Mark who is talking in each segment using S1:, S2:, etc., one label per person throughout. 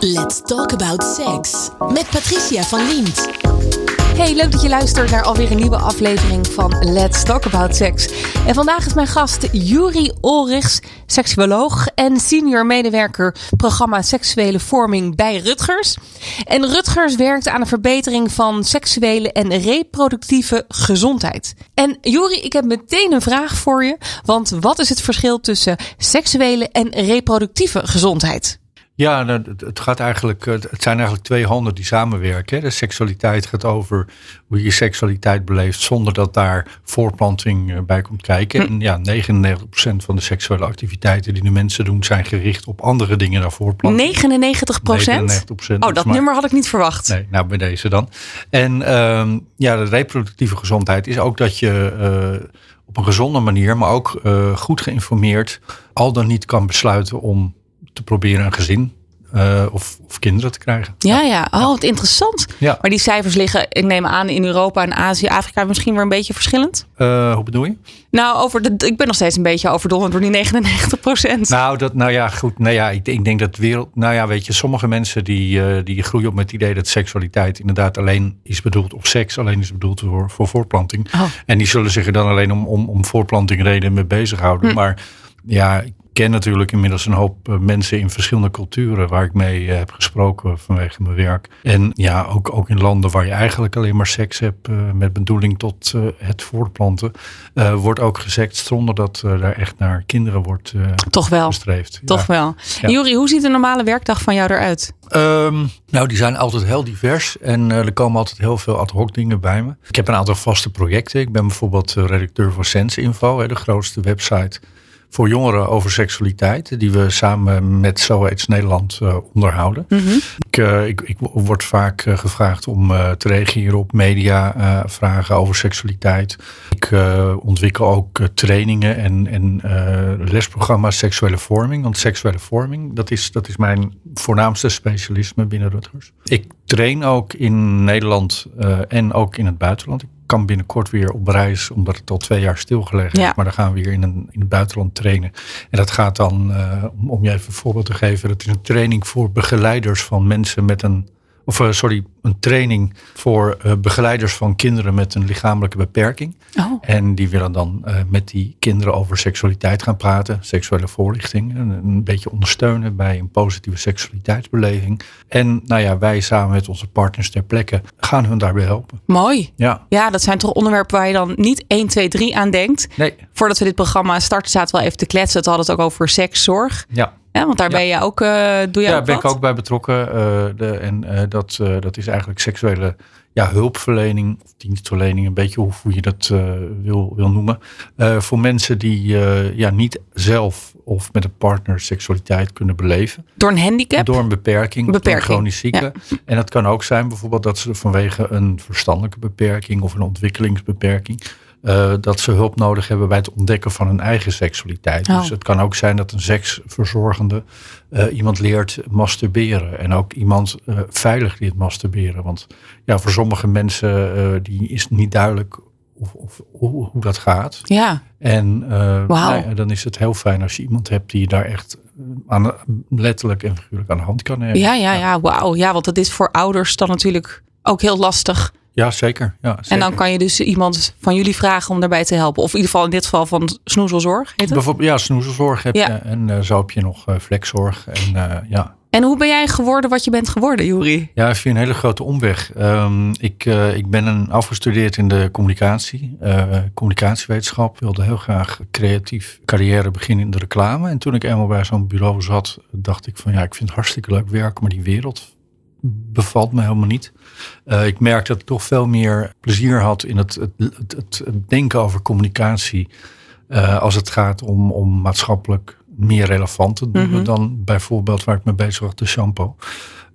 S1: Let's talk about sex met Patricia van Liemt.
S2: Hey, leuk dat je luistert naar alweer een nieuwe aflevering van Let's Talk About Sex. En vandaag is mijn gast Juri Olrichs, seksuoloog en senior medewerker programma Seksuele Vorming bij Rutgers. En Rutgers werkt aan een verbetering van seksuele en reproductieve gezondheid. En Juri, ik heb meteen een vraag voor je, want wat is het verschil tussen seksuele en reproductieve gezondheid?
S3: Ja, nou, het, gaat eigenlijk, eh, het zijn eigenlijk twee handen die samenwerken. De seksualiteit gaat over hoe je je seksualiteit beleeft zonder dat daar voorplanting eh, bij komt kijken. Hm. En ja, 99% van de seksuele activiteiten die de mensen doen zijn gericht op andere dingen dan voorplanting.
S2: 99%? 99%. Oh, dat nummer had ik niet verwacht.
S3: Nee, nou bij deze dan. En ehm, ja, de reproductieve gezondheid is ook dat je uh, op een gezonde manier, maar ook uh, goed geïnformeerd, al dan niet kan besluiten om te proberen een gezin uh, of, of, kinderen te krijgen.
S2: Ja, ja. Oh, wat interessant. Ja. Maar die cijfers liggen, ik neem aan, in Europa en Azië, Afrika misschien weer een beetje verschillend?
S3: Uh, hoe bedoel je?
S2: Nou, over de, ik ben nog steeds een beetje overdonderd door die 99 procent.
S3: Nou, dat, nou ja, goed. Nou ja, ik, ik denk dat wereld. Nou ja, weet je, sommige mensen die, uh, die groeien op met het idee dat seksualiteit inderdaad alleen is bedoeld, of seks alleen is bedoeld voor, voor voorplanting. Oh. En die zullen zich er dan alleen om, om, om voorplanting reden mee bezighouden. Hm. Maar ja, ken natuurlijk inmiddels een hoop eh, mensen in verschillende culturen waar ik mee eh, heb gesproken vanwege mijn werk. En ja, ook, ook in landen waar je eigenlijk alleen maar seks hebt uh, met bedoeling tot uh, het voortplanten, uh, wordt ook gezegd zonder dat daar echt naar kinderen wordt
S2: Toch wel.
S3: gestreefd.
S2: Toch wel. Ja. Juri, hoe ziet een normale werkdag van jou eruit?
S3: Um, nou, die zijn altijd heel divers en er komen altijd heel veel ad hoc dingen bij me. Ik heb een aantal vaste projecten. Ik ben bijvoorbeeld redacteur voor Sense Info, de grootste website voor jongeren over seksualiteit, die we samen met SOAIDS Nederland uh, onderhouden. Mm -hmm. ik, uh, ik, ik, word vaak uh, gevraagd om te reageren op mediavragen over seksualiteit. Ik ontwikkel ook trainingen en, en lesprogramma's seksuele vorming. Want seksuele vorming, dat is, dat is mijn voornaamste specialisme binnen Rutgers. Ik train ook in Nederland en ook in het buitenland kan binnenkort weer op reis, omdat het al twee jaar stilgelegd is. Maar dan gaan we weer in, een, in het buitenland trainen. En dat gaat dan, uh, om, om je even een voorbeeld te geven, dat is een training voor begeleiders van mensen met een of uh, sorry, een training voor uh, begeleiders van kinderen met een lichamelijke beperking. Oh. En die willen dan uh, met die kinderen over seksualiteit gaan praten, seksuele voorlichting, en een beetje ondersteunen bij een positieve seksualiteitsbeleving. En nou ja, wij samen met onze partners ter plekke gaan hun daarbij helpen.
S2: Mooi. Ja, ja dat zijn toch onderwerpen waar je dan niet 1, 2, 3 aan denkt. Nee. Voordat we dit programma starten, zaten we wel even te kletsen. Het hadden het ook over sekszorg.
S3: Ja.
S2: Ja, want daar ben je ook, uh, doe je
S3: ja, ben ik ook bij betrokken. Uh, de, en uh, dat, dat is eigenlijk seksuele ja, hulpverlening of dienstverlening, een beetje hoe, hoe je dat wil, wil noemen. voor mensen die ja, niet zelf of met een partner seksualiteit kunnen beleven.
S2: Door een handicap?
S3: Door een beperking, beperking. Door een chronisch ziekte. Ja. En dat kan ook zijn bijvoorbeeld dat ze vanwege een verstandelijke beperking of een ontwikkelingsbeperking uh, dat ze hulp nodig hebben bij het ontdekken van hun eigen seksualiteit. Oh. Dus het kan ook zijn dat een seksverzorgende uh, iemand leert masturberen. En ook iemand uh, veilig leert masturberen. Want ja, voor sommige mensen die is niet duidelijk of, of hoe, hoe, dat gaat.
S2: Ja.
S3: En wow. nou dan is het heel fijn als je iemand hebt die je daar echt aan, letterlijk en figuurlijk aan de hand kan nemen.
S2: Ja, ja, ja. Wauw. Ja, want dat is voor ouders dan natuurlijk ook heel lastig.
S3: Ja, zeker. ja, zeker.
S2: En dan kan je dus iemand van jullie vragen om daarbij te helpen. Of in ieder geval in dit geval van snoezelzorg. Heet het?
S3: Bijvoorbeeld, ja, snoezelzorg heb ja. je. En uh, zo heb je nog uh, flexzorg. En, uh, ja.
S2: en hoe ben jij geworden wat je bent geworden, Juri?
S3: Ja, via een hele grote omweg. Um, ik, ik ben een afgestudeerd in de communicatie, communicatiewetenschap. Wilde heel graag creatief carrière beginnen in de reclame. En toen ik eenmaal bij zo'n bureau zat, dacht ik van ja, ik vind het hartstikke leuk werken, maar die wereld bevalt me helemaal niet. Uh, ik merk dat ik toch veel meer plezier had in het, het, het, het denken over communicatie. Uh, als het gaat om, om maatschappelijk meer relevant te doen mm -hmm. dan bijvoorbeeld waar ik mee bezig was, de shampoo.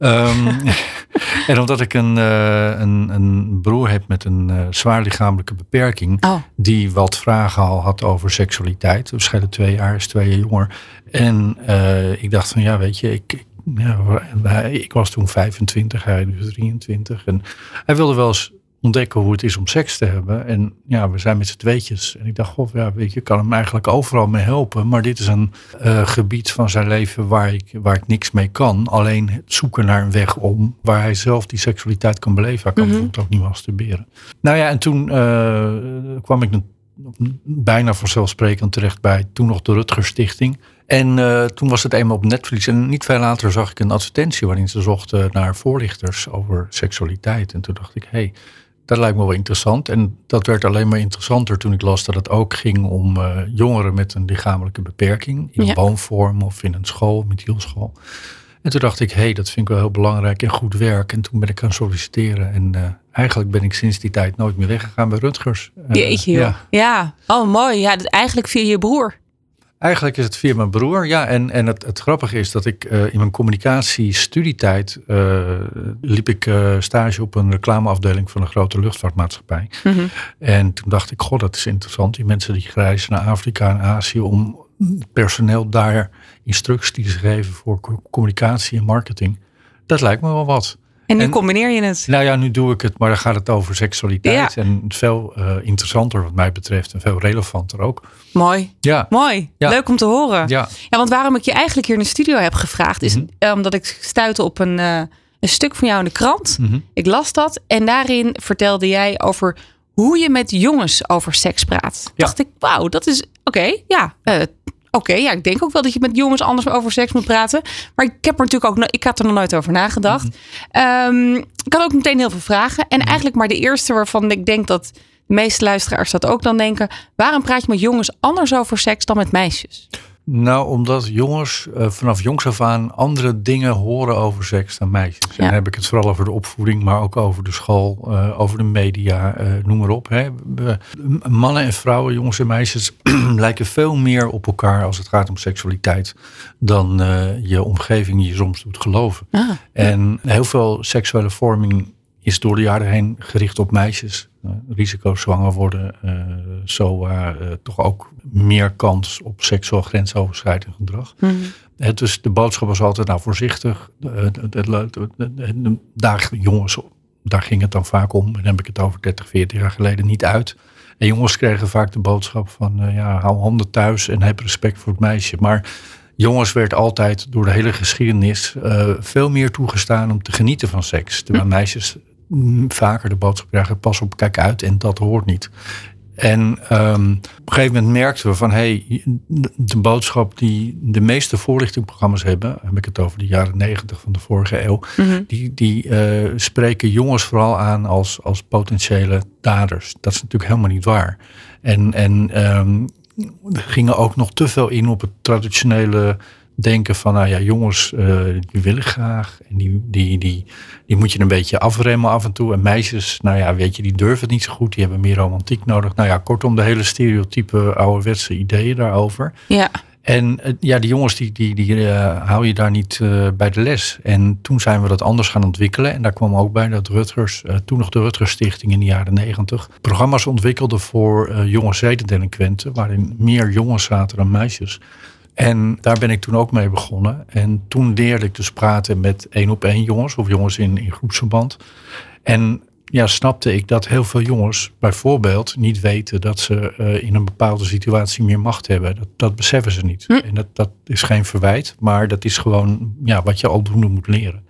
S3: Um, en omdat ik een, uh, een, een, broer heb met een uh, zwaar lichamelijke beperking, oh. die wat vragen al had over seksualiteit. We scheiden twee jaar, is twee jaar jonger. En uh, ik dacht van ja, weet je, ik, ja, ik was toen 25, hij dus 23. En hij wilde wel eens ontdekken hoe het is om seks te hebben. En ja, we zijn met z'n tweetjes. En ik dacht, goh, ja, weet je, ik kan hem eigenlijk overal mee helpen. Maar dit is een uh, gebied van zijn leven waar ik, waar ik niks mee kan. Alleen het zoeken naar een weg om waar hij zelf die seksualiteit kan beleven. Hij kan
S2: Mhm.
S3: bijvoorbeeld ook niet masturberen. Nou ja, en toen uh, kwam ik bijna vanzelfsprekend terecht bij toen nog de Rutger Stichting. En uh, toen was het eenmaal op Netflix. En niet veel later zag ik een advertentie waarin ze zochten naar voorlichters over seksualiteit. En toen dacht ik, hé, hey, dat lijkt me wel interessant. En dat werd alleen maar interessanter toen ik las dat het ook ging om uh, jongeren met een lichamelijke beperking. In ja. woonvorm of in een school, methylschool. En toen dacht ik, hé, hey, dat vind ik wel heel belangrijk en goed werk. En toen ben ik gaan solliciteren. En uh, eigenlijk ben ik sinds die tijd nooit meer weggegaan bij Rutgers.
S2: Uh, Jeetje, ja. ja. Oh, mooi. Ja, eigenlijk via je broer.
S3: Eigenlijk is het via mijn broer, ja. En, en het, het grappige is dat ik uh, in mijn communicatiestudietijd uh, liep ik uh, stage op een reclameafdeling van een grote luchtvaartmaatschappij.
S2: Mhm.
S3: En toen dacht ik, god, dat is interessant. Die mensen die reizen naar Afrika en Azië om personeel daar instructies te geven voor communicatie en marketing. Dat lijkt me wel wat.
S2: En nu en, combineer je het.
S3: Nou ja, nu doe ik het, maar dan gaat het over seksualiteit. Ja. En veel interessanter wat mij betreft en veel relevanter ook.
S2: Mooi.
S3: Ja.
S2: Mooi.
S3: Ja.
S2: Leuk om te horen.
S3: Ja.
S2: ja, want waarom ik je eigenlijk hier in de studio heb gevraagd... is
S3: Mhm.
S2: omdat ik stuitte op een, uh, een stuk van jou in de krant.
S3: Mhm.
S2: Ik las dat en daarin vertelde jij over hoe je met jongens over seks praat.
S3: Ja.
S2: Dacht ik, wauw, dat is... Oké, ja, uh, Oké, okay, ja, ik denk ook wel dat je met jongens anders over seks moet praten. Maar ik heb er natuurlijk ook, ik had er nog nooit over nagedacht. Mm -hmm. um, ik had ook meteen heel veel vragen. En eigenlijk maar de eerste waarvan ik denk dat de meeste luisteraars dat ook dan denken. Waarom praat je met jongens anders over seks dan met meisjes?
S3: Nou, omdat jongens uh, vanaf jongs af aan andere dingen horen over seks dan meisjes. Ja. En dan heb ik het vooral over de opvoeding, maar ook over de school, uh, over de media, uh, noem maar op. Hè. Mannen en vrouwen, jongens en meisjes, lijken veel meer op elkaar als het gaat om seksualiteit dan je omgeving je soms doet geloven.
S2: Ah.
S3: En heel veel seksuele vorming is door de jaren heen gericht op meisjes. Uh, risico zwanger worden, uh, zo uh, toch ook meer kans op seksueel grensoverschrijdend gedrag.
S2: Mhm.
S3: Mm -hmm. dus de boodschap was altijd nou voorzichtig. Daar jongens, daar ging het dan vaak om. En dan heb ik het over 30, 40 jaar geleden niet uit. En jongens kregen vaak de boodschap van ja, hou handen thuis en heb respect voor het meisje. Maar jongens werd altijd door de hele geschiedenis uh, veel meer toegestaan om te genieten van seks. Terwijl meisjes vaker de boodschap krijgen, pas op, kijk uit en dat hoort niet. En um, op een gegeven moment merkten we van, hey, de boodschap die de meeste voorlichtingprogramma's hebben, heb ik het over de jaren negentig van de vorige eeuw,
S2: mm -hmm.
S3: die, die uh, spreken jongens vooral aan als, als potentiële daders. Dat is natuurlijk helemaal niet waar. En, en um, gingen ook nog te veel in op het traditionele denken van, nou ja, jongens, uh, die willen graag. En die, die, die, die moet je een beetje afremmen af en toe. En meisjes, nou ja, weet je, die durven het niet zo goed. Die hebben meer romantiek nodig. Nou ja, kortom, de hele stereotype ouderwetse ideeën daarover.
S2: Ja.
S3: En uh, ja, die jongens, die, die, die uh, hou je daar niet bij de les. En toen zijn we dat anders gaan ontwikkelen. En daar kwam ook bij dat Rutgers, toen nog de Rutgers Stichting in de jaren negentig, programma's ontwikkelde voor jonge zedendelinquenten. Waarin meer jongens zaten dan meisjes. En daar ben ik toen ook mee begonnen. En toen leerde ik dus praten met één op één jongens of jongens in, in groepsverband. En ja, snapte ik dat heel veel jongens bijvoorbeeld niet weten dat ze uh, in een bepaalde situatie meer macht hebben. Dat, dat beseffen ze niet.
S2: Hm.
S3: En dat, dat is geen verwijt, maar dat is gewoon ja, wat je aldoende moet leren.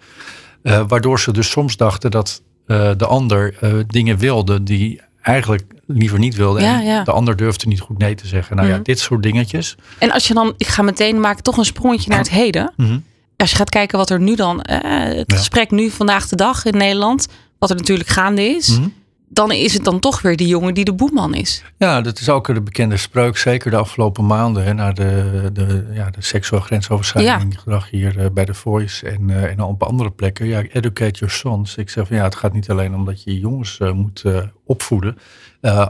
S3: Uh, waardoor ze dus soms dachten dat uh, de ander dingen wilde die eigenlijk liever niet wilde.
S2: Ja,
S3: en
S2: ja.
S3: de ander durfde niet goed nee te zeggen. Nou ja,
S2: Mhm.
S3: dit soort dingetjes.
S2: En als je dan, ik ga meteen maken, toch een sprongetje naar het heden.
S3: Mhm.
S2: Als je gaat kijken wat er nu dan, eh, het
S3: Ja.
S2: gesprek nu vandaag de dag in Nederland, wat er natuurlijk gaande is,
S3: Mhm.
S2: Dan is het dan toch weer die jongen die de boeman is.
S3: Ja, dat is ook de bekende spreuk, zeker de afgelopen maanden, hè, na de, de, ja, de seksueel grensoverschrijding gedrag hier eh, bij The Voice en, eh, en op andere plekken. Ja, educate your sons. Ik zeg van ja, het gaat niet alleen om dat je jongens eh, moet opvoeden.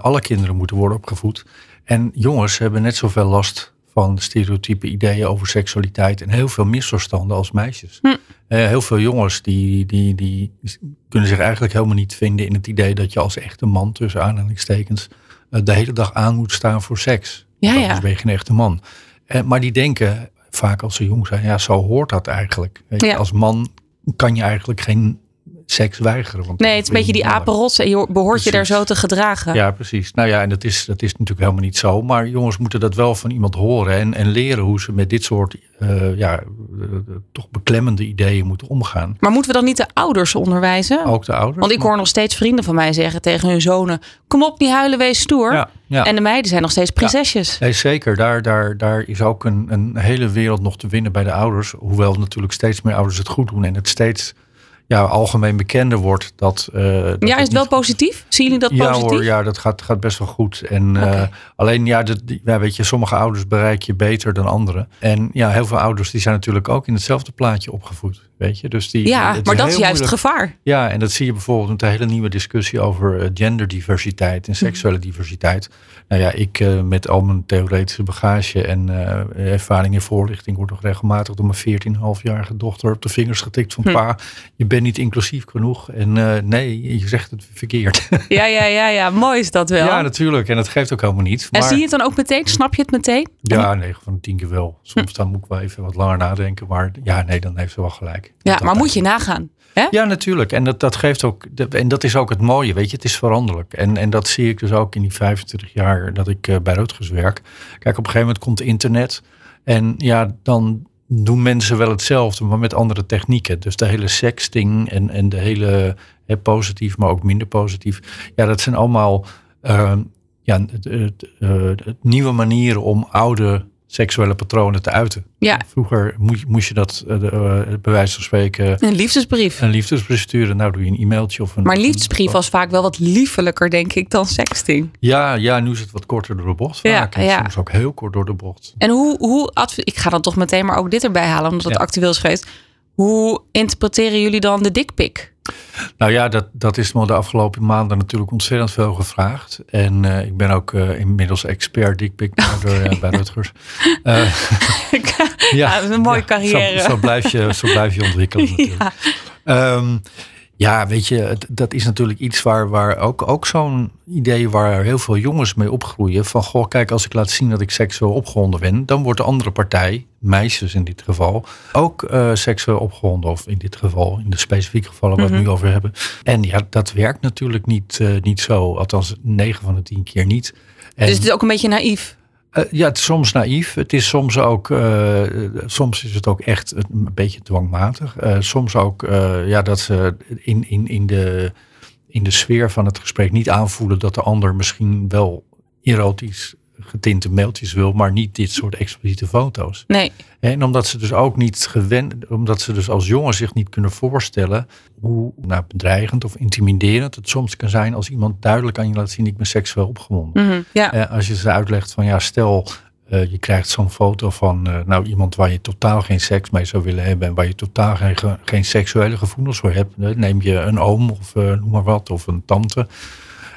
S3: Alle kinderen moeten worden opgevoed. En jongens hebben net zoveel last van stereotype ideeën over seksualiteit en heel veel misverstanden als meisjes.
S2: Hm.
S3: Eh, heel veel jongens die, die, die kunnen zich eigenlijk helemaal niet vinden in het idee dat je als echte man, tussen aanhalingstekens, eh, de hele dag aan moet staan voor seks.
S2: Ja, ja.
S3: Anders ben je geen echte man. Eh, maar die denken vaak als ze jong zijn, ja, zo hoort dat eigenlijk. Weet je,
S2: Ja.
S3: Als man kan je eigenlijk geen seks weigeren. Want
S2: nee, het is een beetje die apenrots en je behoort je daar zo te gedragen.
S3: Ja, precies. Nou ja, en dat is, dat is natuurlijk helemaal niet zo. Maar jongens moeten dat wel van iemand horen en, en leren hoe ze met dit soort uh, ja, toch beklemmende ideeën moeten omgaan.
S2: Maar moeten we dan niet de ouders onderwijzen?
S3: Ook de ouders.
S2: Want ik hoor nog steeds vrienden van mij zeggen tegen hun zonen: Kom op, niet huilen, wees stoer. Ja, ja. En de meiden zijn nog steeds prinsesjes.
S3: Ja, nee, zeker. Daar, daar, daar is ook een, een hele wereld nog te winnen bij de ouders. Hoewel natuurlijk steeds meer ouders het goed doen en het steeds ja, algemeen bekender wordt. Dat, uh,
S2: ja, is het wel positief? Zien jullie dat
S3: ja,
S2: positief?
S3: Hoor, ja, dat gaat, gaat best wel goed. En uh, alleen, ja, dat, ja, weet je, sommige ouders bereik je beter dan anderen. En ja, heel veel ouders die zijn natuurlijk ook in hetzelfde plaatje opgevoed. Weet je? Dus die,
S2: ja, maar dat is juist het gevaar.
S3: Ja, en dat zie je bijvoorbeeld met de hele nieuwe discussie over eh, genderdiversiteit en seksuele diversiteit. Nou ja, ik uh, met al mijn theoretische bagage en uh, ervaring in voorlichting word nog regelmatig door mijn 14,5-jarige dochter op de vingers getikt van hm. pa, je bent niet inclusief genoeg. En nee, je zegt het verkeerd.
S2: Ja, ja, ja, ja, mooi is dat wel.
S3: Ja, natuurlijk. En dat geeft ook helemaal niet.
S2: En zie je het dan ook meteen? Snap je het meteen?
S3: Ja, nee, van tien keer wel. Soms dan moet ik wel even wat langer nadenken. Maar ja, nee, dan heeft ze wel gelijk.
S2: Ja, maar moet je nagaan. Hè?
S3: Ja, natuurlijk. En dat, dat geeft ook. En dat is ook het mooie, weet je, het is veranderlijk. En, en dat zie ik dus ook in die 25 jaar dat ik uh, bij Rutgers werk. Kijk, op een gegeven moment komt internet. En ja, dan doen mensen wel hetzelfde, maar met andere technieken. Dus de hele sexting en, en de hele hè, positief, maar ook minder positief. Ja, dat zijn allemaal uh, ja, nieuwe manieren om oude seksuele patronen te uiten. Ja. Vroeger moest je dat uh, bij wijze van spreken.
S2: Een liefdesbrief.
S3: Een liefdesbrief sturen. Nou doe je een e-mailtje of een.
S2: Maar een liefdesbrief was vaak wel wat liefelijker, denk ik, dan sexting.
S3: Ja, ja nu is het wat korter door de bocht. Vaak. Ja, ja. Soms ook heel kort door de bocht.
S2: En hoe, hoe ik ga dan toch meteen maar ook dit erbij halen, omdat het actueel is geweest. Hoe interpreteren jullie dan de dikpik?
S3: Nou ja, dat, dat is me de afgelopen maanden natuurlijk ontzettend veel gevraagd. En uh, ik ben ook uh, inmiddels expert dikpik okay. uh, bij Rutgers.
S2: ja, een mooie ja, carrière.
S3: Zo, zo, blijf je, zo blijf je ontwikkelen natuurlijk. Ja. Um, ja, weet je, dat is natuurlijk iets waar, waar ook, ook zo'n idee waar heel veel jongens mee opgroeien. Van goh, kijk, als ik laat zien dat ik seksueel opgewonden ben, dan wordt de andere partij, meisjes in dit geval, ook uh, seksueel opgewonden. Of in dit geval, in de specifieke gevallen waar we het mhm. nu over hebben. En ja, dat werkt natuurlijk niet, uh, niet zo. Althans, 9 van de 10 keer niet.
S2: En, dus het is ook een beetje naïef.
S3: Uh, ja, het is soms naïef. Het is soms ook, uh, soms is het ook echt een beetje dwangmatig. Uh, soms ook ja, dat ze in, in, in, de, in de sfeer van het gesprek niet aanvoelen dat de ander misschien wel erotisch getinte mailtjes wil, maar niet dit soort expliciete foto's.
S2: Nee.
S3: En omdat ze dus ook niet gewend, omdat ze dus als jongen zich niet kunnen voorstellen hoe nou, bedreigend of intimiderend het soms kan zijn als iemand duidelijk aan je laat zien ik ben seksueel opgewonden.
S2: Mm ja.
S3: Eh, als je ze uitlegt van ja, stel uh, je krijgt zo'n foto van uh, nou, iemand waar je totaal geen seks mee zou willen hebben en waar je totaal geen, geen seksuele gevoelens voor hebt. Neem je een oom of noem maar wat, of een tante.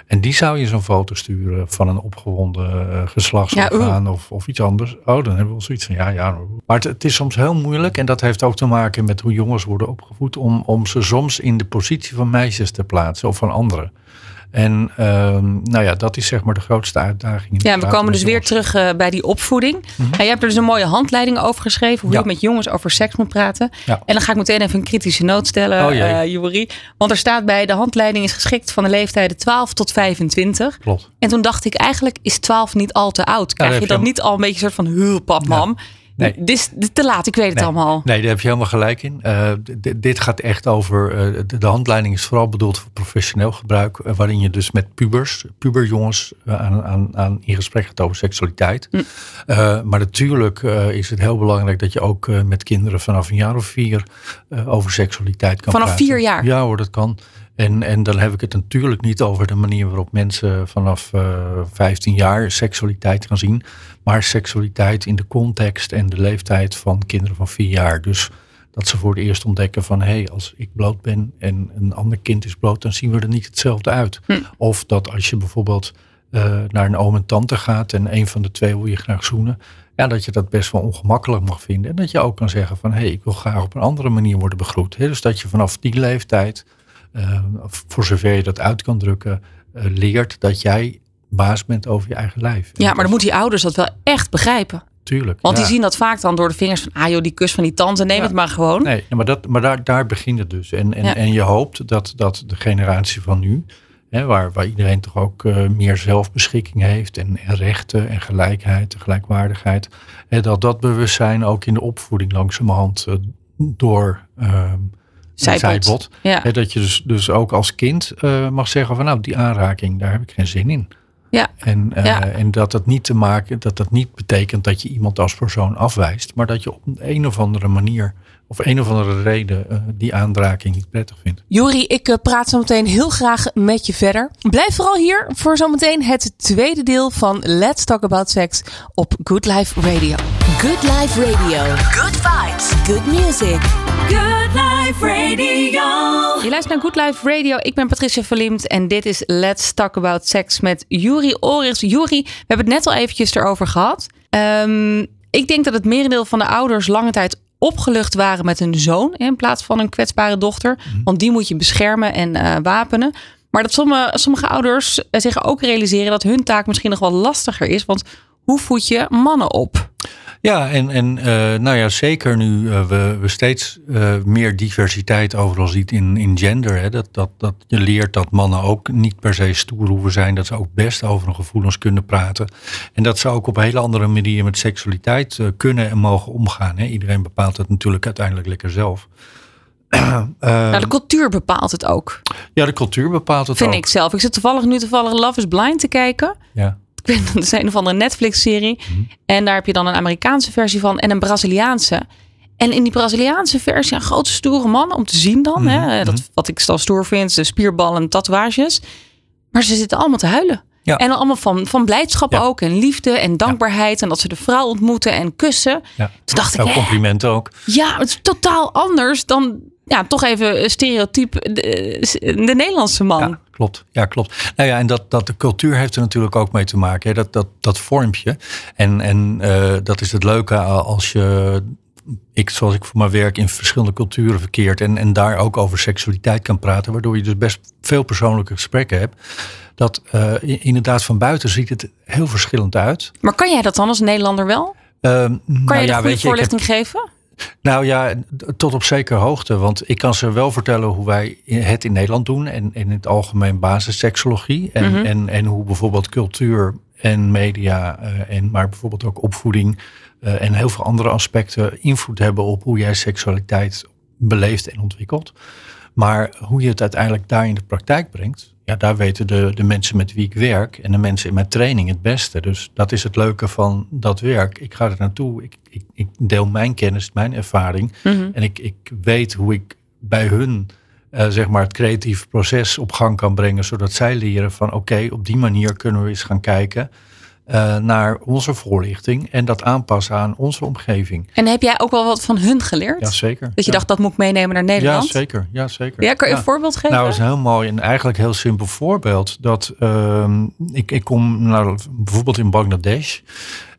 S3: En die zou je zo'n foto sturen van een opgewonden uh, geslachtsorgaan of, of iets anders. Oh, dan hebben we wel zoiets van ja, ja. Maar het, het, is soms heel moeilijk en dat heeft ook te maken met hoe jongens worden opgevoed om, om ze soms in de positie van meisjes te plaatsen of van anderen. En ehm, nou ja, dat is zeg maar de grootste uitdaging.
S2: Ja, we komen dus weer terug uh, bij die opvoeding. Mm -hmm. je hebt er dus een mooie handleiding over geschreven. Hoe ja. je met jongens over seks moet praten. Ja. En dan ga ik meteen even een kritische noot stellen, oh, uh, Juri. Want er staat bij, de handleiding is geschikt van de leeftijden 12 tot 25.
S3: Klopt.
S2: En toen dacht ik, eigenlijk is 12 niet al te oud. Krijg je dan niet al een beetje een soort van hulpap, mam? Nee. Dit is te laat, ik weet het allemaal.
S3: Nee, daar heb je helemaal gelijk in. Uh, dit gaat echt over. Uh, de, de, handleiding is vooral bedoeld voor professioneel gebruik. Uh, waarin je dus met pubers, puberjongens, aan, aan, aan in gesprek gaat over seksualiteit. Mm. maar natuurlijk is het heel belangrijk dat je ook met kinderen vanaf een jaar of vier over seksualiteit kan
S2: vanaf
S3: praten.
S2: Vanaf vier jaar?
S3: Ja hoor, dat kan. En, en dan heb ik het natuurlijk niet over de manier waarop mensen vanaf uh, 15 jaar seksualiteit gaan zien. Maar seksualiteit in de context en de leeftijd van kinderen van 4 jaar. Dus dat ze voor het eerst ontdekken van hé, hey, als ik bloot ben en een ander kind is bloot, dan zien we er niet hetzelfde uit. Hm. Of dat als je bijvoorbeeld uh, naar een oom en tante gaat en een van de twee wil je graag zoenen. Ja, dat je dat best wel ongemakkelijk mag vinden. En dat je ook kan zeggen van hé, hey, ik wil graag op een andere manier worden begroet. He, dus dat je vanaf die leeftijd voor zover je dat uit kan drukken, uh, leert dat jij baas bent over je eigen lijf.
S2: Ja, maar dan moeten die ouders dat wel echt begrijpen.
S3: tuurlijk.
S2: Want
S3: ja.
S2: die zien dat vaak dan door de vingers van, ah joh, die kus van die tante, neem
S3: Ja.
S2: het maar gewoon.
S3: Nee, maar, dat, maar daar, daar begint het dus. En, en,
S2: Ja.
S3: en je hoopt dat, dat de generatie van nu, hè, waar, waar iedereen toch ook eh, meer zelfbeschikking heeft en, en rechten en gelijkheid en gelijkwaardigheid, hè, dat dat bewustzijn ook in de opvoeding langzamerhand eh, door ehm
S2: Zijpelt. Ja.
S3: Hè, dat je dus, dus ook als kind eh, mag zeggen van nou, die aanraking, daar heb ik geen zin in.
S2: Ja.
S3: En, eh,
S2: Ja.
S3: en dat dat niet te maken, dat dat niet betekent dat je iemand als persoon afwijst, maar dat je op een of andere manier of een of andere reden eh, die aanraking niet prettig vindt.
S2: Jori, ik praat zo meteen heel graag met je verder. Blijf vooral hier voor zometeen het tweede deel van Let's Talk About Sex op Good Life Radio.
S1: Good Life Radio. Good vibes. Good music.
S4: Good Life Radio.
S2: Je luistert naar Good Life Radio. Ik ben Patricia Verliemd en dit is Let's Talk About Sex met Juri Orichs. Juri, we hebben het net al eventjes erover gehad. Ehm, ik denk dat het merendeel van de ouders lange tijd opgelucht waren met hun zoon in plaats van een kwetsbare dochter. Want die moet je beschermen en eh, wapenen. Maar dat sommige, sommige ouders eh, zich ook realiseren dat hun taak misschien nog wel lastiger is. Want hoe voed je mannen op?
S3: Ja, en, en eh, nou ja, zeker nu eh, we, we steeds eh, meer diversiteit overal ziet in, in gender. Hè, dat, dat, dat je leert dat mannen ook niet per se stoer hoeven zijn. Dat ze ook best over hun gevoelens kunnen praten. En dat ze ook op een hele andere manier met seksualiteit kunnen en mogen omgaan. Hè. Iedereen bepaalt het natuurlijk uiteindelijk lekker zelf.
S2: Nou, de cultuur bepaalt het ook,
S3: ja, de cultuur bepaalt het
S2: vind
S3: ook.
S2: ik zelf. Ik zit toevallig nu toevallig Love is Blind te kijken.
S3: Ja.
S2: Ik weet dat is een of andere Netflix-serie. En daar heb je dan een Amerikaanse versie van en een Braziliaanse. En in die Braziliaanse versie een grote stoere man om te zien dan. hè, dat, wat ik dan stoer vind, de spierballen en tatoeages. Maar ze zitten allemaal te huilen.
S3: Ja.
S2: En allemaal van, van blijdschap
S3: Ja.
S2: ook. En liefde en dankbaarheid. En dat ze de vrouw ontmoeten en kussen. Toen dacht ik, hè,
S3: complimenten ook.
S2: ja, het is totaal anders dan ja, toch even stereotyp de, de Nederlandse man.
S3: Ja, klopt. Ja, klopt. Nou ja, en dat, dat de cultuur heeft er natuurlijk ook mee te maken. Hè? Dat, dat, dat vormpje. En, en eh, dat is het leuke als je. Ik, zoals ik voor mijn werk in verschillende culturen verkeert. En, en daar ook over seksualiteit kan praten. Waardoor je dus best veel persoonlijke gesprekken hebt. Dat eh, inderdaad van buiten ziet het heel verschillend uit.
S2: Maar kan jij dat dan als Nederlander wel?
S3: Ehm,
S2: Kan
S3: nou
S2: je
S3: ja,
S2: een goede
S3: weet je, heb-
S2: voorlichting geven?
S3: Nou ja, tot op zekere hoogte. Want ik kan ze wel vertellen hoe wij het in Nederland doen. En, in het algemeen basisseksologie. En,
S2: Mhm.
S3: en, en hoe bijvoorbeeld cultuur en media. eh, en maar bijvoorbeeld ook opvoeding. eh, en heel veel andere aspecten invloed hebben op hoe jij seksualiteit beleeft en ontwikkelt. Maar hoe je het uiteindelijk daar in de praktijk brengt. Ja, daar weten de, de mensen met wie ik werk en de mensen in mijn training het beste. Dus dat is het leuke van dat werk. Ik ga er naartoe, ik, ik, ik deel mijn kennis, mijn ervaring.
S2: Mhm.
S3: En ik, ik weet hoe ik bij hun eh, zeg maar het creatieve proces op gang kan brengen. Zodat zij leren van oké, op die manier kunnen we eens gaan kijken eh, naar onze voorlichting. En dat aanpassen aan onze omgeving.
S2: En heb jij ook wel wat van hun geleerd?
S3: Jazeker.
S2: Dat je
S3: ja.
S2: dacht, dat moet ik meenemen naar
S3: Ja,
S2: Nederland?
S3: zeker. Ja, zeker.
S2: Ja, kan je
S3: Ja.
S2: een voorbeeld geven?
S3: Nou, dat is een heel mooi en eigenlijk heel simpel voorbeeld. Dat ehm, ik, ik kom nou, bijvoorbeeld in Bangladesh.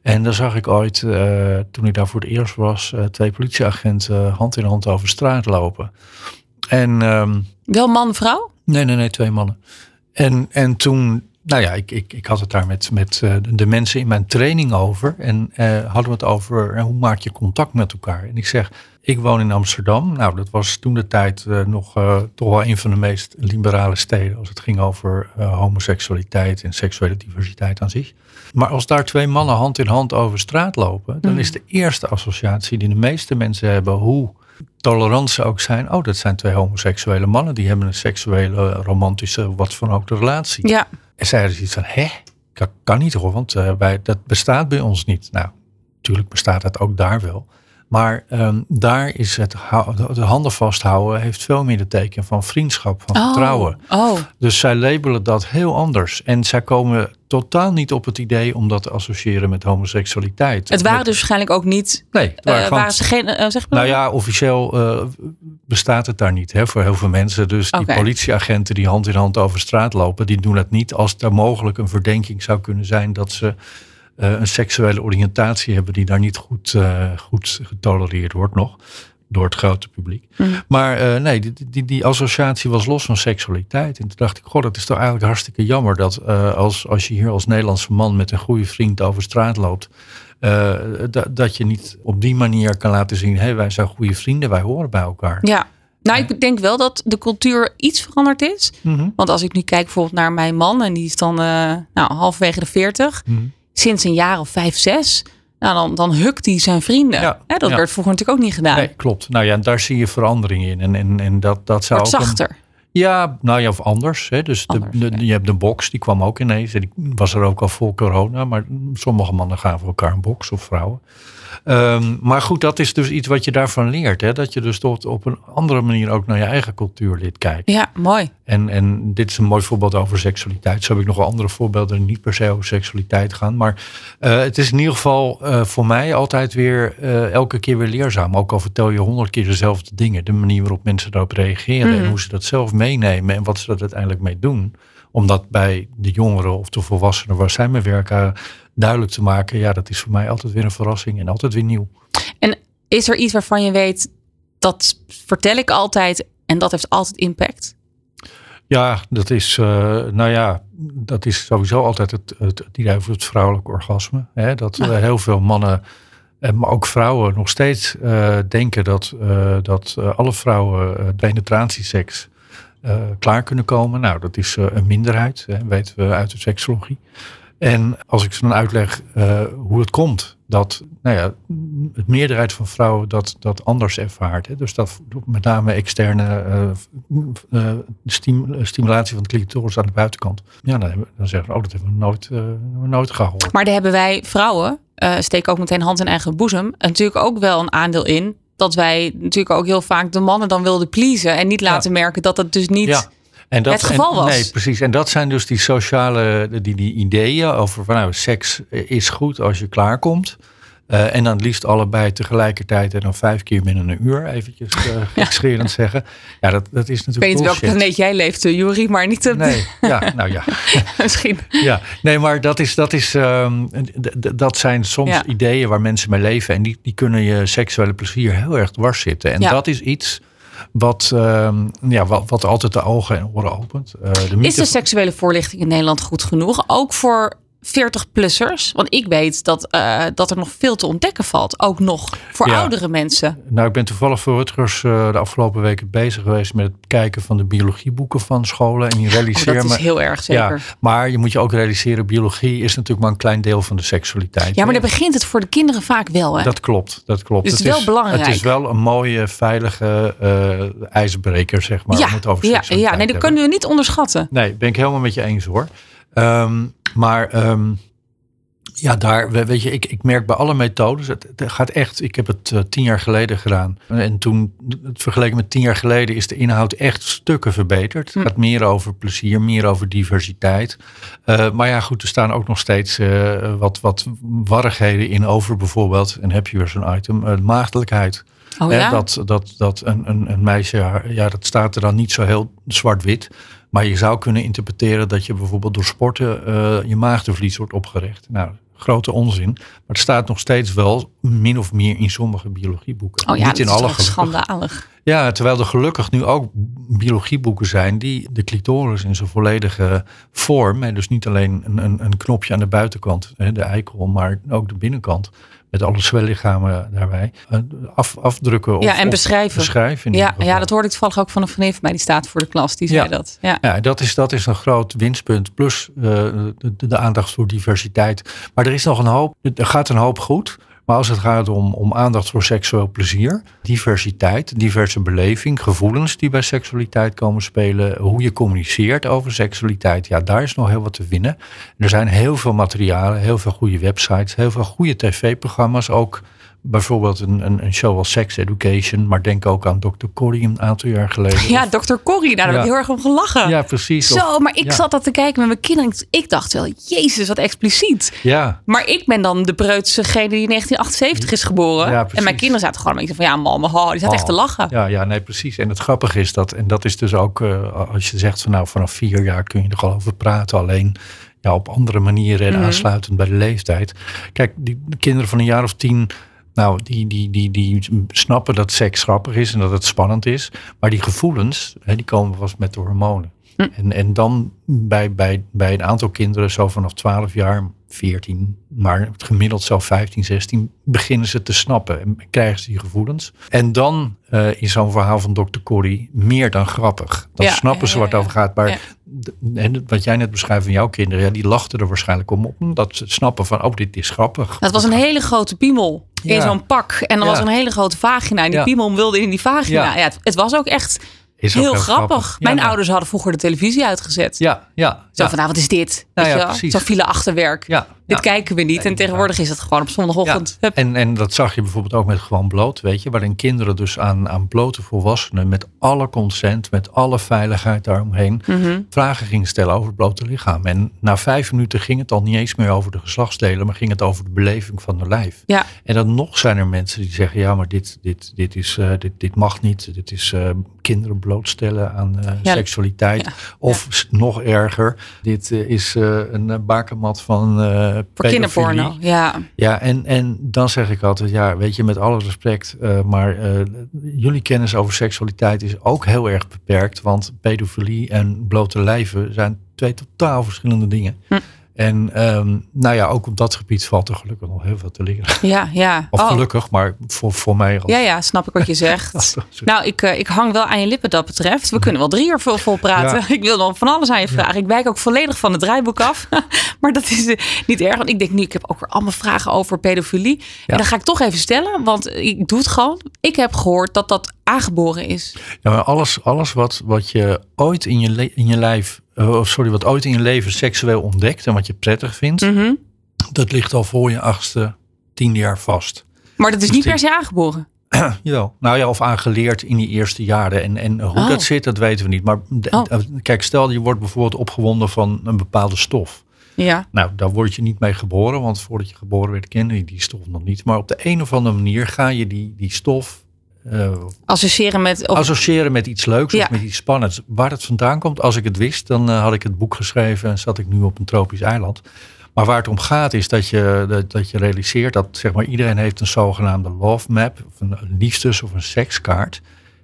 S3: En daar zag ik ooit, eh, toen ik daar voor het eerst was, eh, twee politieagenten hand in hand over straat lopen. En ehm,
S2: Wel man, vrouw?
S3: nee, nee, nee, twee mannen. En, en toen, nou ja, ik, ik, ik had het daar met, met eh, de mensen in mijn training over. En eh, hadden we het over eh, hoe maak je contact met elkaar. En ik zeg, ik woon in Amsterdam. Nou, dat was toen de tijd nog toch wel een van de meest liberale steden. Als het ging over homoseksualiteit en seksuele diversiteit aan zich. Maar als daar twee mannen hand in hand over straat lopen. Dan is de eerste associatie die de meeste mensen hebben. Hoe tolerant ze ook zijn. Oh, dat zijn twee homoseksuele mannen. Die hebben een seksuele, romantische, wat van ook de relatie.
S2: Ja.
S3: En zij hadden zoiets van, hè? Dat kan niet hoor, want wij, dat bestaat bij ons niet. Nou, natuurlijk bestaat dat ook daar wel. Maar ehm, daar is het de handen vasthouden heeft veel meer de teken van vriendschap, van vertrouwen.
S2: Oh,
S3: Dus zij labelen dat heel anders. En zij komen totaal niet op het idee om dat te associëren met homoseksualiteit.
S2: het waren dus waarschijnlijk ook niet...
S3: Nee, het
S2: eh,
S3: waren gewoon-
S2: waren ze geen... eh, zeg maar
S3: nou ja, officieel eh, bestaat het daar niet hè, voor heel veel mensen. Dus die politieagenten die hand in hand over straat lopen, die doen dat niet als er mogelijk een verdenking zou kunnen zijn dat ze een seksuele oriëntatie hebben die daar niet goed, goed getolereerd wordt nog. Door het grote publiek.
S2: Mhm.
S3: Maar eh, nee, die, die, die associatie was los van seksualiteit. En toen dacht ik, goh, dat is toch eigenlijk hartstikke jammer dat eh, als, als je hier als Nederlandse man met een goede vriend over straat loopt. eh, da- dat je niet op die manier kan laten zien, hé, wij zijn goede vrienden, wij horen bij elkaar.
S2: Ja. Nou, ik denk wel dat de cultuur iets veranderd is.
S3: Mhm.
S2: Want als ik nu kijk bijvoorbeeld naar mijn man, en die is dan nou, halverwege de 40,
S3: Mhm.
S2: sinds een jaar of vijf, zes, nou, dan, dan hukt hij zijn vrienden.
S3: Ja,
S2: dat
S3: ja.
S2: werd vroeger natuurlijk ook niet gedaan.
S3: Nee, klopt. Nou ja, en daar zie je verandering in. En, en, en dat, dat zou
S2: Wordt
S3: ook een-
S2: zachter.
S3: Ja, nou ja, of anders. Hè. Dus de,
S2: Anders,
S3: de-
S2: ja.
S3: je hebt de box, die kwam ook ineens. En die was er ook al voor corona. Maar sommige mannen gaven elkaar een box of vrouwen. Ehm, maar goed, dat is dus iets wat je daarvan leert. Hè? Dat je dus tot op een andere manier ook naar je eigen cultuurlid kijkt.
S2: Ja, mooi.
S3: En, en dit is een mooi voorbeeld over seksualiteit. Zo heb ik nog wel andere voorbeelden die niet per se over seksualiteit gaan. Maar eh, het is in ieder geval eh, voor mij altijd weer eh, elke keer weer leerzaam. Ook al vertel je honderd keer dezelfde dingen. De manier waarop mensen daarop reageren.
S2: Mhm.
S3: En hoe ze dat zelf meenemen. En wat ze er uiteindelijk mee doen. Om dat bij de jongeren of de volwassenen waar zij mee werken duidelijk te maken. Ja, dat is voor mij altijd weer een verrassing en altijd weer nieuw.
S2: En is er iets waarvan je weet, dat vertel ik altijd en dat heeft altijd impact?
S3: Ja, dat is, eh, nou ja, dat is sowieso altijd het, het, het het vrouwelijk orgasme. Hè? Dat heel veel mannen, eh, maar ook vrouwen, nog steeds eh, denken dat, dat alle vrouwen penetratieseks klaar kunnen komen. Nou, dat is een minderheid, hè, weten we uit de seksologie. En als ik ze dan uitleg eh, hoe het komt, dat nou ja, het meerderheid van vrouwen dat, dat anders ervaart. Hè. Dus dat met name externe eh, eh, stim- stimulatie van de clitoris aan de buitenkant. Ja, dan, hebben dan zeggen we, oh, dat hebben we nooit, nooit gehoord.
S2: Maar daar hebben wij vrouwen, steken ook meteen hand in eigen boezem, natuurlijk ook wel een aandeel in. Dat wij natuurlijk ook heel vaak de mannen dan wilden pleasen en niet laten merken dat het dus niet
S3: Ja. En dat,
S2: het geval
S3: en-
S2: was.
S3: Nee, precies. En dat zijn dus die sociale die, die ideeën over van nou, seks is goed als je klaarkomt. Eh en dan liefst allebei tegelijkertijd en dan vijf keer binnen een uur, eventjes uh, zeggen. Ja, dat, dat is
S2: Ik weet
S3: natuurlijk
S2: niet welke planeet jij leeft, uh, Jury, maar niet op
S3: Nee, ja, nou ja.
S2: misschien.
S3: Ja, nee, maar dat, is, dat, is, ehm, dat zijn soms
S2: Ja.
S3: ideeën waar mensen mee leven. En die, die kunnen je seksuele plezier heel erg dwars zitten. En
S2: Ja.
S3: dat is iets wat, ehm, ja, wat, wat altijd de ogen en oren opent. Eh, de
S2: Is de seksuele voorlichting in Nederland goed genoeg? Ook voor 40-plussers? Want ik weet dat, eh, dat er nog veel te ontdekken valt. Ook nog voor
S3: Ja.
S2: oudere mensen.
S3: Nou, ik ben toevallig voor Rutgers eh, de afgelopen weken bezig geweest met het kijken van de biologieboeken van scholen. En je
S2: Oh,
S3: realiseer
S2: dat is
S3: me.
S2: heel erg zeker.
S3: Ja, maar je moet je ook realiseren, biologie is natuurlijk maar een klein deel van de seksualiteit.
S2: Ja, maar
S3: hè.
S2: dan begint het voor de kinderen vaak wel. Hè?
S3: Dat klopt, dat klopt.
S2: Dus het is wel belangrijk.
S3: Het is wel een mooie, veilige eh, ijsbreker, zeg maar. om het
S2: ja,
S3: over
S2: ja, ja, nee, dat
S3: hebben.
S2: kunnen we niet onderschatten.
S3: Nee, ben ik helemaal met je eens hoor. Ehm, maar ehm, ja, daar, we- weet je, ik, ik merk bij alle methodes, het, het gaat echt, ik heb het eh, tien jaar geleden gedaan. En toen, het vergeleken met tien jaar geleden, is de inhoud echt stukken verbeterd.
S2: Hm.
S3: Het gaat meer over plezier, meer over diversiteit. Eh, maar ja, goed, er staan ook nog steeds eh, wat, wat warrigheden in over bijvoorbeeld, en heb je weer zo'n item, maagdelijkheid.
S2: Oh ja?
S3: dat dat, dat een, een, een meisje, ja, dat staat er dan niet zo heel zwart-wit. Maar je zou kunnen interpreteren dat je bijvoorbeeld door sporten eh, je maagdenvlies wordt opgericht. Nou, grote onzin. Maar het staat nog steeds wel min of meer in sommige biologieboeken.
S2: Oh ja,
S3: niet in alle gelukkig.
S2: schandalig.
S3: Ja, terwijl er gelukkig nu ook biologieboeken zijn die de clitoris in zijn volledige vorm, en dus niet alleen een, een, een knopje aan de buitenkant, hè, de eikel, maar ook de binnenkant, met alle zwellichamen daarbij, eh, af, afdrukken of,
S2: Ja, en beschrijven.
S3: beschrijven
S2: Ja, ja, dat hoorde ik toevallig ook van een vriendin van mij. Die staat voor de klas. Die zei
S3: Ja.
S2: dat. Ja.
S3: Ja, dat is, dat is een groot winstpunt. Plus eh, de, de aandacht voor diversiteit. Maar er is nog een hoop. Er gaat een hoop goed. Maar als het gaat om, om aandacht voor seksueel plezier, diversiteit, diverse beleving, gevoelens die bij seksualiteit komen spelen, hoe je communiceert over seksualiteit, ja, daar is nog heel wat te winnen. Er zijn heel veel materialen, heel veel goede websites, heel veel goede tv-programma's ook. Bijvoorbeeld een, een, een show als Sex Education, maar denk ook aan Dr. Corrie een aantal jaar geleden.
S2: Ja, dokter Corrie, daar heb ik heel erg om gelachen.
S3: Ja, precies. Of-
S2: Zo, maar ik
S3: ja.
S2: zat dat te kijken met mijn kinderen. Ik dacht wel, jezus, wat expliciet.
S3: Ja,
S2: Maar ik ben dan de preutsegene die in 1978 is geboren.
S3: Ja, precies.
S2: en mijn kinderen zaten gewoon een beetje van, ja, mama, ho, die zaten echt te
S3: Oh,
S2: lachen.
S3: Ja, ja, nee, precies. En het grappige is dat, en dat is dus ook, eh, als je zegt van nou, vanaf vier jaar kun je er gewoon over praten. Alleen ja, op andere manieren en
S2: Mhm.
S3: aansluitend bij de leeftijd. Kijk, die de kinderen van een jaar of tien, nou, die, die, die, die snappen dat seks grappig is en dat het spannend is. Maar die gevoelens, hè, die komen vast met de hormonen.
S2: Hm.
S3: En, en dan bij, bij, bij een aantal kinderen, zo vanaf 12 jaar, 14, maar gemiddeld zo 15, 16, beginnen ze te snappen en krijgen ze die gevoelens. En dan uh, is zo'n verhaal van Dr. Corrie meer dan grappig. Dan
S2: Ja,
S3: snappen ze wat
S2: ja,
S3: over gaat. Maar en wat jij net beschrijft van jouw kinderen, ja, die lachten er waarschijnlijk om. Omdat ze snappen van, oh, dit is grappig.
S2: Dat was een hele grote piemel in zo'n pak. En
S3: Ja.
S2: was er een hele grote vagina. En die
S3: Ja.
S2: piemel wilde in die vagina.
S3: Ja.
S2: Het, het was ook echt
S3: Is ook
S2: heel grappig. Mijn
S3: nou.
S2: ouders hadden vroeger de televisie uitgezet.
S3: Ja, ja.
S2: Zo van, nou wat is dit?
S3: Nou
S2: Weet je. Zo file achterwerk.
S3: Ja,
S2: Dit kijken we niet. En tegenwoordig is het gewoon op zondagochtend.
S3: En, en dat zag je bijvoorbeeld ook met gewoon bloot, weet je, waarin kinderen dus aan, aan blote volwassenen met alle consent, met alle veiligheid daaromheen,
S2: Mhm.
S3: vragen gingen stellen over het blote lichaam. En na vijf minuten ging het al niet eens meer over de geslachtsdelen, maar ging het over de beleving van de lijf.
S2: Ja.
S3: En dan nog zijn er mensen die zeggen, ja, maar dit, dit, dit, is, eh, dit, dit mag niet. Dit is eh, kinderen blootstellen aan eh,
S2: Ja.
S3: seksualiteit.
S2: Ja.
S3: Of nog erger, dit is een bakermat van
S2: Voor kinderporno. Ja.
S3: Ja, en, en dan zeg ik altijd, ja, weet je, met alle respect, eh, maar eh, jullie kennis over seksualiteit is ook heel erg beperkt, want pedofilie en blote lijven zijn twee totaal verschillende dingen.
S2: Hm.
S3: En ehm, nou ja, ook op dat gebied valt er gelukkig nog heel veel te leren.
S2: Ja, ja.
S3: Of
S2: Oh.
S3: gelukkig, maar voor, voor mij als...
S2: Ja, ja, snap ik wat je zegt. Nou, ik, eh, ik hang wel aan je lippen dat betreft. We kunnen wel drie uur vol, vol praten.
S3: Ja.
S2: Ik wil nog van alles aan je vragen. Ik wijk ook volledig van het draaiboek af. maar dat is eh, niet erg. Want ik denk nu, ik heb ook weer allemaal vragen over pedofilie. En dan ga ik toch even stellen, want ik doe het gewoon. Ik heb gehoord dat dat aangeboren is.
S3: Ja, maar alles, alles wat, wat je ooit in je, in je lijf, eh, of sorry, wat ooit in je leven seksueel ontdekt en wat je prettig vindt,
S2: Mhm.
S3: dat ligt al voor je achtste, tiende jaar vast.
S2: Maar dat is
S3: Dus
S2: niet
S3: die-
S2: per se aangeboren.
S3: Jawel. Nou ja, of aangeleerd in die eerste jaren. En, en hoe
S2: Oh.
S3: dat zit, dat weten we niet. Maar de-
S2: Oh.
S3: kijk, stel je wordt bijvoorbeeld opgewonden van een bepaalde stof.
S2: Ja.
S3: Nou, daar word je niet mee geboren, want voordat je geboren werd kende je die stof nog niet. Maar op de een of andere manier ga je die, die stof eh,
S2: Associëren met... Of,
S3: associëren met iets leuks
S2: Ja.
S3: of met iets spannends. Waar het vandaan komt, als ik het wist, dan eh, had ik het boek geschreven en zat ik nu op een tropisch eiland. Maar waar het om gaat is dat je, dat, dat je realiseert dat zeg maar, iedereen heeft een zogenaamde love map, of een liefdes- of een sekskaart.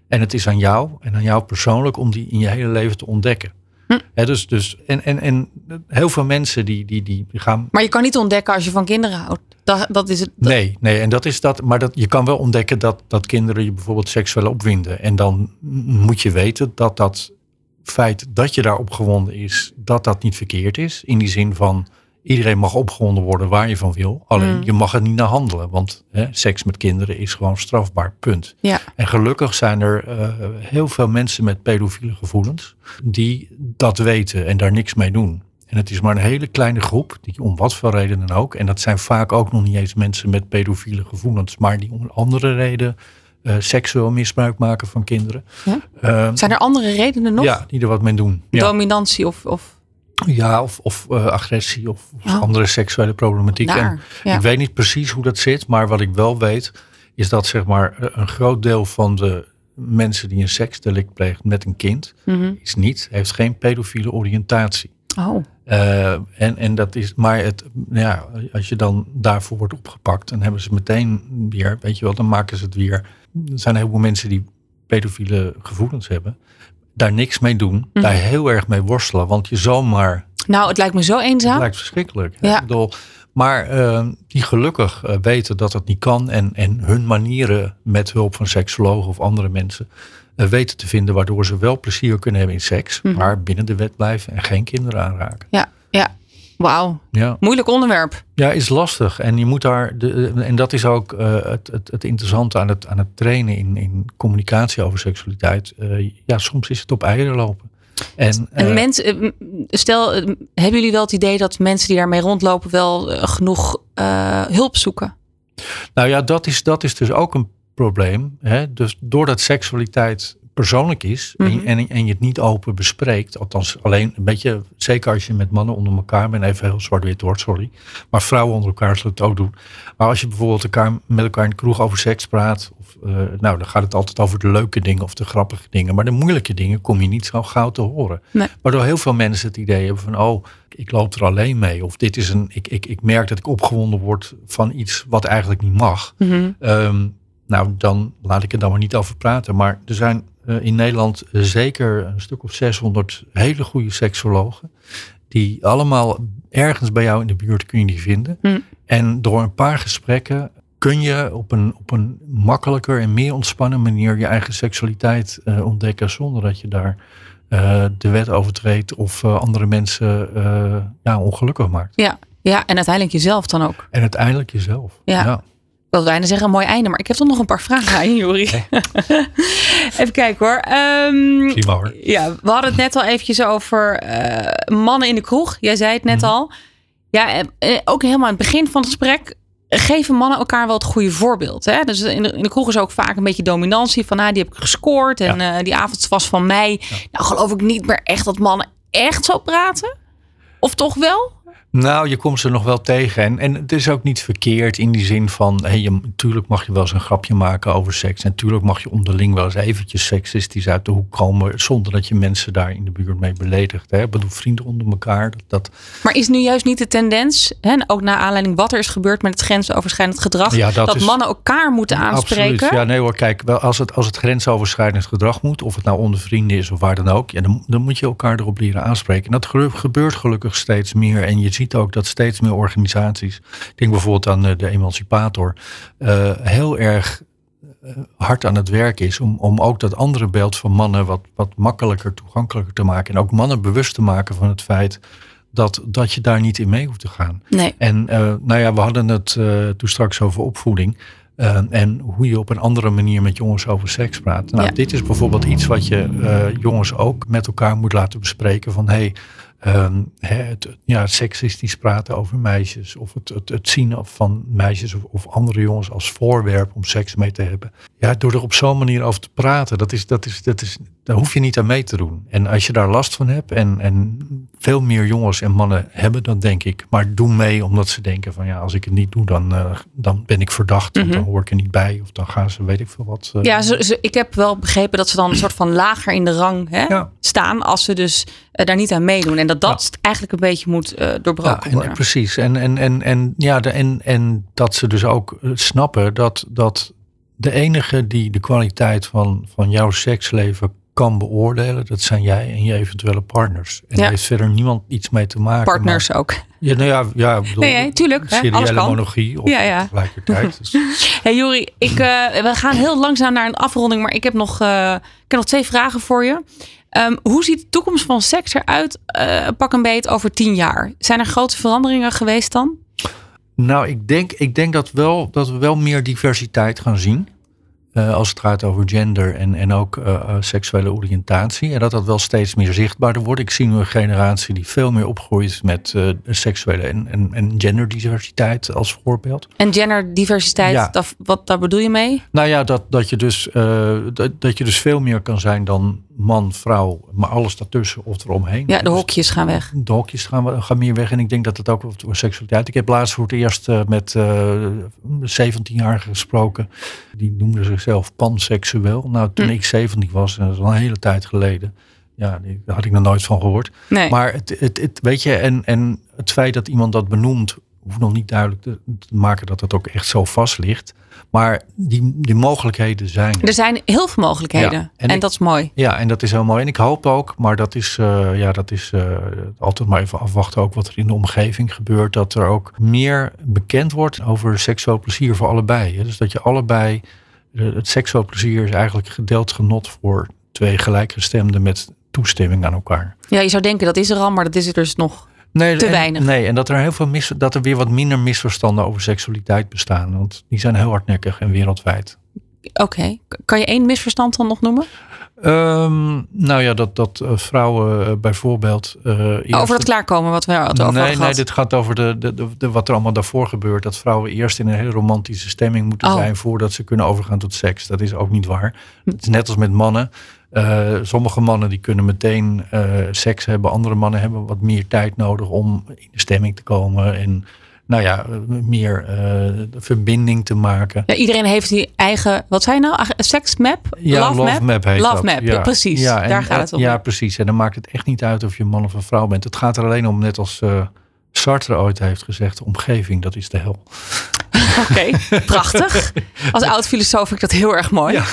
S3: En het is aan jou en aan jou persoonlijk om die in je hele leven te ontdekken.
S2: Hm.
S3: Dus, dus, en, en, en heel veel mensen die, die, die gaan
S2: maar je kan niet ontdekken als je van kinderen houdt. Dat, dat is het. dat-
S3: Nee, nee, en dat is dat. Maar dat, je kan wel ontdekken dat, dat kinderen je bijvoorbeeld seksueel opwinden. En dan moet je weten dat dat feit dat je daar opgewonden is, dat dat niet verkeerd is. In die zin van iedereen mag opgewonden worden waar je van wil. Alleen
S2: Mm.
S3: je mag er niet naar handelen. Want hè, seks met kinderen is gewoon strafbaar, punt.
S2: Ja.
S3: En gelukkig zijn er eh, heel veel mensen met pedofiele gevoelens die dat weten en daar niks mee doen. En het is maar een hele kleine groep, die om wat voor reden dan ook. En dat zijn vaak ook nog niet eens mensen met pedofiele gevoelens, maar die om een andere reden eh, seksueel misbruik maken van kinderen.
S2: Ja?
S3: Eh,
S2: Zijn er andere redenen nog?
S3: ja, die er wat mee doen. Ja,
S2: Dominantie of... of
S3: ja of, of eh, agressie of, of
S2: Oh.
S3: andere seksuele problematiek. En.
S2: Ja.
S3: ik weet niet precies hoe dat zit, maar wat ik wel weet, is dat zeg maar eh, een groot deel van de mensen die een seksdelict plegen met een kind,
S2: Mhm.
S3: is niet, heeft geen pedofiele oriëntatie.
S2: Oh.
S3: Eh, en, en dat is, maar het, ja, als je dan daarvoor wordt opgepakt, dan hebben ze meteen weer, weet je wel, dan maken ze het weer. Er zijn heel veel mensen die pedofiele gevoelens hebben, daar niks mee doen,
S2: Mhm.
S3: daar heel erg mee worstelen, want je zomaar
S2: Nou, het lijkt me zo
S3: het
S2: eenzaam.
S3: lijkt verschrikkelijk.
S2: Ja.
S3: Ik bedoel, maar eh, die gelukkig eh, weten dat het niet kan en, en hun manieren met hulp van seksologen of andere mensen eh, weten te vinden waardoor ze wel plezier kunnen hebben in seks,
S2: Mhm.
S3: maar binnen de wet blijven en geen kinderen aanraken.
S2: Ja, ja. Wauw.
S3: Ja.
S2: Moeilijk onderwerp.
S3: ja, is lastig. En je moet daar, de, en dat is ook eh, het, het, het interessante aan het, aan het trainen in, in communicatie over seksualiteit. Eh, ja, soms is het op eieren lopen. En,
S2: En
S3: eh,
S2: mensen, eh, stel, eh, hebben jullie wel het idee dat mensen die daarmee rondlopen wel eh, genoeg eh, hulp zoeken?
S3: Nou ja, dat is, dat is dus ook een probleem. Hè? Dus doordat seksualiteit persoonlijk is en,
S2: Mhm.
S3: en, en je het niet open bespreekt, althans alleen een beetje, zeker als je met mannen onder elkaar bent, even heel zwart-wit wordt, sorry. Maar vrouwen onder elkaar zullen het ook doen. Maar als je bijvoorbeeld elkaar, met elkaar in de kroeg over seks praat, of, eh, nou dan gaat het altijd over de leuke dingen of de grappige dingen. Maar de moeilijke dingen kom je niet zo gauw te horen.
S2: Nee.
S3: Waardoor heel veel mensen het idee hebben van, oh, ik loop er alleen mee. Of dit is een, ik, ik, ik merk dat ik opgewonden word van iets wat eigenlijk niet mag.
S2: Mhm.
S3: Ehm, nou, dan laat ik er dan maar niet over praten. Maar er zijn in Nederland eh, zeker een stuk of 600 hele goede seksologen. Die allemaal ergens bij jou in de buurt kun je die vinden.
S2: Hm.
S3: En door een paar gesprekken kun je op een, op een makkelijker en meer ontspannen manier je eigen seksualiteit eh, ontdekken zonder dat je daar eh, de wet overtreedt of eh, andere mensen eh, ja, ongelukkig maakt.
S2: Ja. ja, en uiteindelijk jezelf dan ook.
S3: En uiteindelijk jezelf.
S2: Ja. Ik wil bijna zeggen een mooi einde, maar ik heb toch nog een paar vragen aan Jori. Even kijken hoor. Ehm,
S3: hoor.
S2: ja, we hadden het net al eventjes over eh, mannen in de kroeg. Jij zei het net
S3: Mhm.
S2: al. Ja, eh, eh, ook helemaal aan het begin van het gesprek geven mannen elkaar wel het goede voorbeeld. Hè? Dus in de, in de kroeg is ook vaak een beetje dominantie van, ah, die heb ik gescoord en die avond was van mij. Nou, geloof ik niet meer echt dat mannen echt zo praten. Of toch wel?
S3: Nou, je komt ze nog wel tegen. En, en het is ook niet verkeerd in die zin van... Hey, je, natuurlijk mag je wel eens een grapje maken over seks. En natuurlijk mag je onderling wel eens eventjes seksistisch uit de hoek komen... zonder dat je mensen daar in de buurt mee beledigt. Hè? Ik bedoel, vrienden onder elkaar. Dat, dat,
S2: Maar is nu juist niet de tendens, hè, ook naar aanleiding wat er is gebeurd met het grensoverschrijdend gedrag,
S3: Ja, dat
S2: dat,
S3: is-
S2: mannen elkaar moeten aanspreken?
S3: Absoluut. Ja, nee hoor, kijk, wel, als, het, als het grensoverschrijdend gedrag moet... of het nou onder vrienden is of waar dan ook... Ja, dan, dan moet je elkaar erop leren aanspreken. En dat gebe- gebeurt gelukkig steeds meer. En je ziet ook dat steeds meer organisaties... ik denk bijvoorbeeld aan eh, de Emancipator... eh, heel erg eh, hard aan het werk is... Om, om ook dat andere beeld van mannen wat, wat makkelijker, toegankelijker te maken. En ook mannen bewust te maken van het feit... Dat, dat je daar niet in mee hoeft te gaan.
S2: Nee.
S3: En nou ja, we hadden het toen straks over opvoeding. en hoe je op een andere manier met jongens over seks praat. Nou,
S2: Ja.
S3: dit is bijvoorbeeld iets wat je jongens ook met elkaar moet laten bespreken. Van hey, ehm, het, ja, seksistisch praten over meisjes. Of het, het, het zien van meisjes of, of andere jongens als voorwerp om seks mee te hebben. Ja, door er op zo'n manier over te praten, dat is, dat is, dat is, daar hoef je niet aan mee te doen. En als je daar last van hebt, en, en veel meer jongens en mannen hebben dat, denk ik. Maar doen mee omdat ze denken van ja, als ik het niet doe, dan, eh, dan ben ik verdacht. Of dan hoor ik er niet bij. Of dan gaan ze, weet ik veel wat. eh,
S2: Ja, ze, ze- ik heb wel begrepen dat ze dan een soort van lager in de rang hè,
S3: Ja.
S2: staan als ze dus daar niet aan meedoen. En dat dat eigenlijk een beetje moet eh, doorbroken
S3: Ja, en,
S2: worden.
S3: precies. En, en, en, en, ja, de, en, en dat ze dus ook eh, snappen dat, dat de enige die de kwaliteit van, van jouw seksleven kan beoordelen, dat zijn jij en je eventuele partners. En
S2: Ja.
S3: daar heeft verder niemand iets mee te maken.
S2: Partners ook.
S3: Ja, nou ja, ja, bedoel,
S2: Nee, tuurlijk,
S3: Seriële monologie of
S2: Ja, ja.
S3: tegelijkertijd. Dus,
S2: Hey Jori, ik, eh, we gaan heel langzaam naar een afronding, maar ik heb nog, eh, ik heb nog twee vragen voor je. Ehm, hoe ziet de toekomst van seks eruit, eh, pak een beet, over tien jaar? Zijn er grote veranderingen geweest dan?
S3: Nou, ik denk, ik denk dat, wel, dat we wel meer diversiteit gaan zien. eh, als het gaat over gender en, en ook eh, seksuele oriëntatie. En dat dat wel steeds meer zichtbaarder wordt. Ik zie nu een generatie die veel meer opgroeit met seksuele en, en, en genderdiversiteit als voorbeeld.
S2: En genderdiversiteit,
S3: Ja.
S2: dat, wat, daar bedoel je mee?
S3: Nou ja, dat, dat, je dus, dat, dat je dus veel meer kan zijn dan man, vrouw, maar alles daartussen of eromheen.
S2: Ja, de
S3: Dus
S2: hokjes gaan weg.
S3: de hokjes gaan, gaan meer weg. En ik denk dat het ook over seksualiteit. Ik heb laatst voor het eerst eh, met eh 17-jarigen gesproken. Die noemden zichzelf panseksueel. Nou, toen
S2: Hm.
S3: ik 17 was, dat is al een hele tijd geleden. Ja, daar had ik nog nooit van gehoord.
S2: Nee.
S3: Maar het, het, het, weet je, en, en het feit dat iemand dat benoemt, hoeft nog niet duidelijk te, maken dat het ook echt zo vast ligt. Maar die, die mogelijkheden zijn. er.
S2: Er zijn heel veel mogelijkheden.
S3: Ja,
S2: en
S3: en ik-
S2: dat is mooi.
S3: Ja, en dat is heel mooi. En ik hoop ook, maar dat is, eh, ja, dat is eh, altijd maar even afwachten ook wat er in de omgeving gebeurt. Dat er ook meer bekend wordt over seksueel plezier voor allebei. hè. Dus dat je allebei, eh, het seksueel plezier is eigenlijk gedeeld genot voor twee gelijkgestemden met toestemming aan elkaar.
S2: Ja, je zou denken dat is er al, maar dat is er dus nog.
S3: Nee,
S2: Te
S3: en-
S2: weinig.
S3: Nee, en dat er heel veel mis, dat er weer wat minder misverstanden over seksualiteit bestaan. Want die zijn heel hardnekkig en wereldwijd.
S2: Oké, kan je één misverstand dan nog noemen?
S3: Ehm, nou ja, dat, dat eh, vrouwen eh, bijvoorbeeld. eh, eerst-
S2: Over dat klaarkomen wat we het over
S3: nee, nee,
S2: gehad.
S3: dit gaat over de, de, de, de- wat er allemaal daarvoor gebeurt. Dat vrouwen eerst in een hele romantische stemming moeten
S2: Oh.
S3: zijn voordat ze kunnen overgaan tot seks. Dat is ook niet waar. Het is net als met mannen. Eh, sommige mannen die kunnen meteen eh, seks hebben. Andere mannen hebben wat meer tijd nodig om in de stemming te komen. En nou ja, meer eh, verbinding te maken.
S2: Ja, iedereen heeft die eigen, wat zei je nou? Seksmap?
S3: Ja,
S2: Love, map?
S3: heet
S2: Love
S3: dat.
S2: map, ja, precies.
S3: Ja, en-
S2: Daar gaat het om.
S3: Ja, precies. En dan maakt het echt niet uit of je man of een vrouw bent. Het gaat er alleen om, net als, Sartre ooit heeft gezegd, de omgeving, dat is de hel.
S2: Oké, prachtig. Als oud filosoof vind ik dat heel erg mooi.
S3: Ja.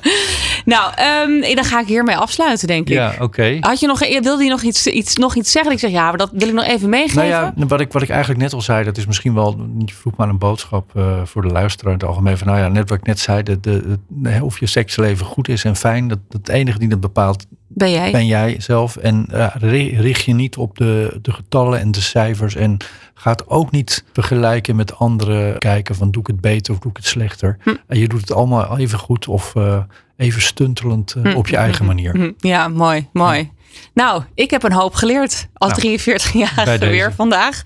S2: nou, ehm, dan ga ik hiermee afsluiten, denk ik.
S3: Ja, oké.
S2: Had je nog, wilde je nog iets, iets, nog iets zeggen? Ik zeg ja, maar dat wil ik nog even meegeven.
S3: Nou ja, wat ik, wat ik eigenlijk net al zei, dat is misschien wel, je vroeg maar een boodschap uh, voor de luisteraar in het algemeen. Van nou ja, net wat ik net zei, de, de, de, of je seksleven goed is en fijn, dat, dat het enige die dat bepaalt,
S2: ben jij,
S3: ben jij zelf. En uh, richt je niet op de, de getallen en de cijfers en gaat ook niet vergelijken met anderen. Kijken van doe ik het beter of doe ik het slechter. Hm. En je doet het allemaal even goed of uh, even stuntelend uh, hm. op je eigen manier.
S2: Hm. Ja, mooi, mooi. Nou, ik heb een hoop geleerd als nou, 43-jarige weer vandaag.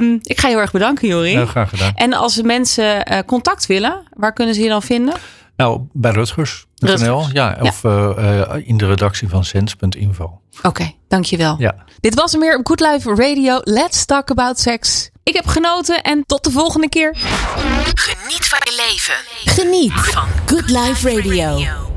S2: Um, ik ga je heel erg bedanken, Jori.
S3: Heel graag gedaan.
S2: En als mensen contact willen, waar kunnen ze je dan vinden?
S3: Nou, bij Rutgers. Ja, of ja. Uh, in de redactie van sens.info.
S2: Oké, okay, dankjewel.
S3: Ja.
S2: Dit was hem weer op Good Life Radio. Let's talk about sex. Ik heb genoten en tot de volgende keer.
S1: Geniet van je leven. Geniet van Good Life Radio.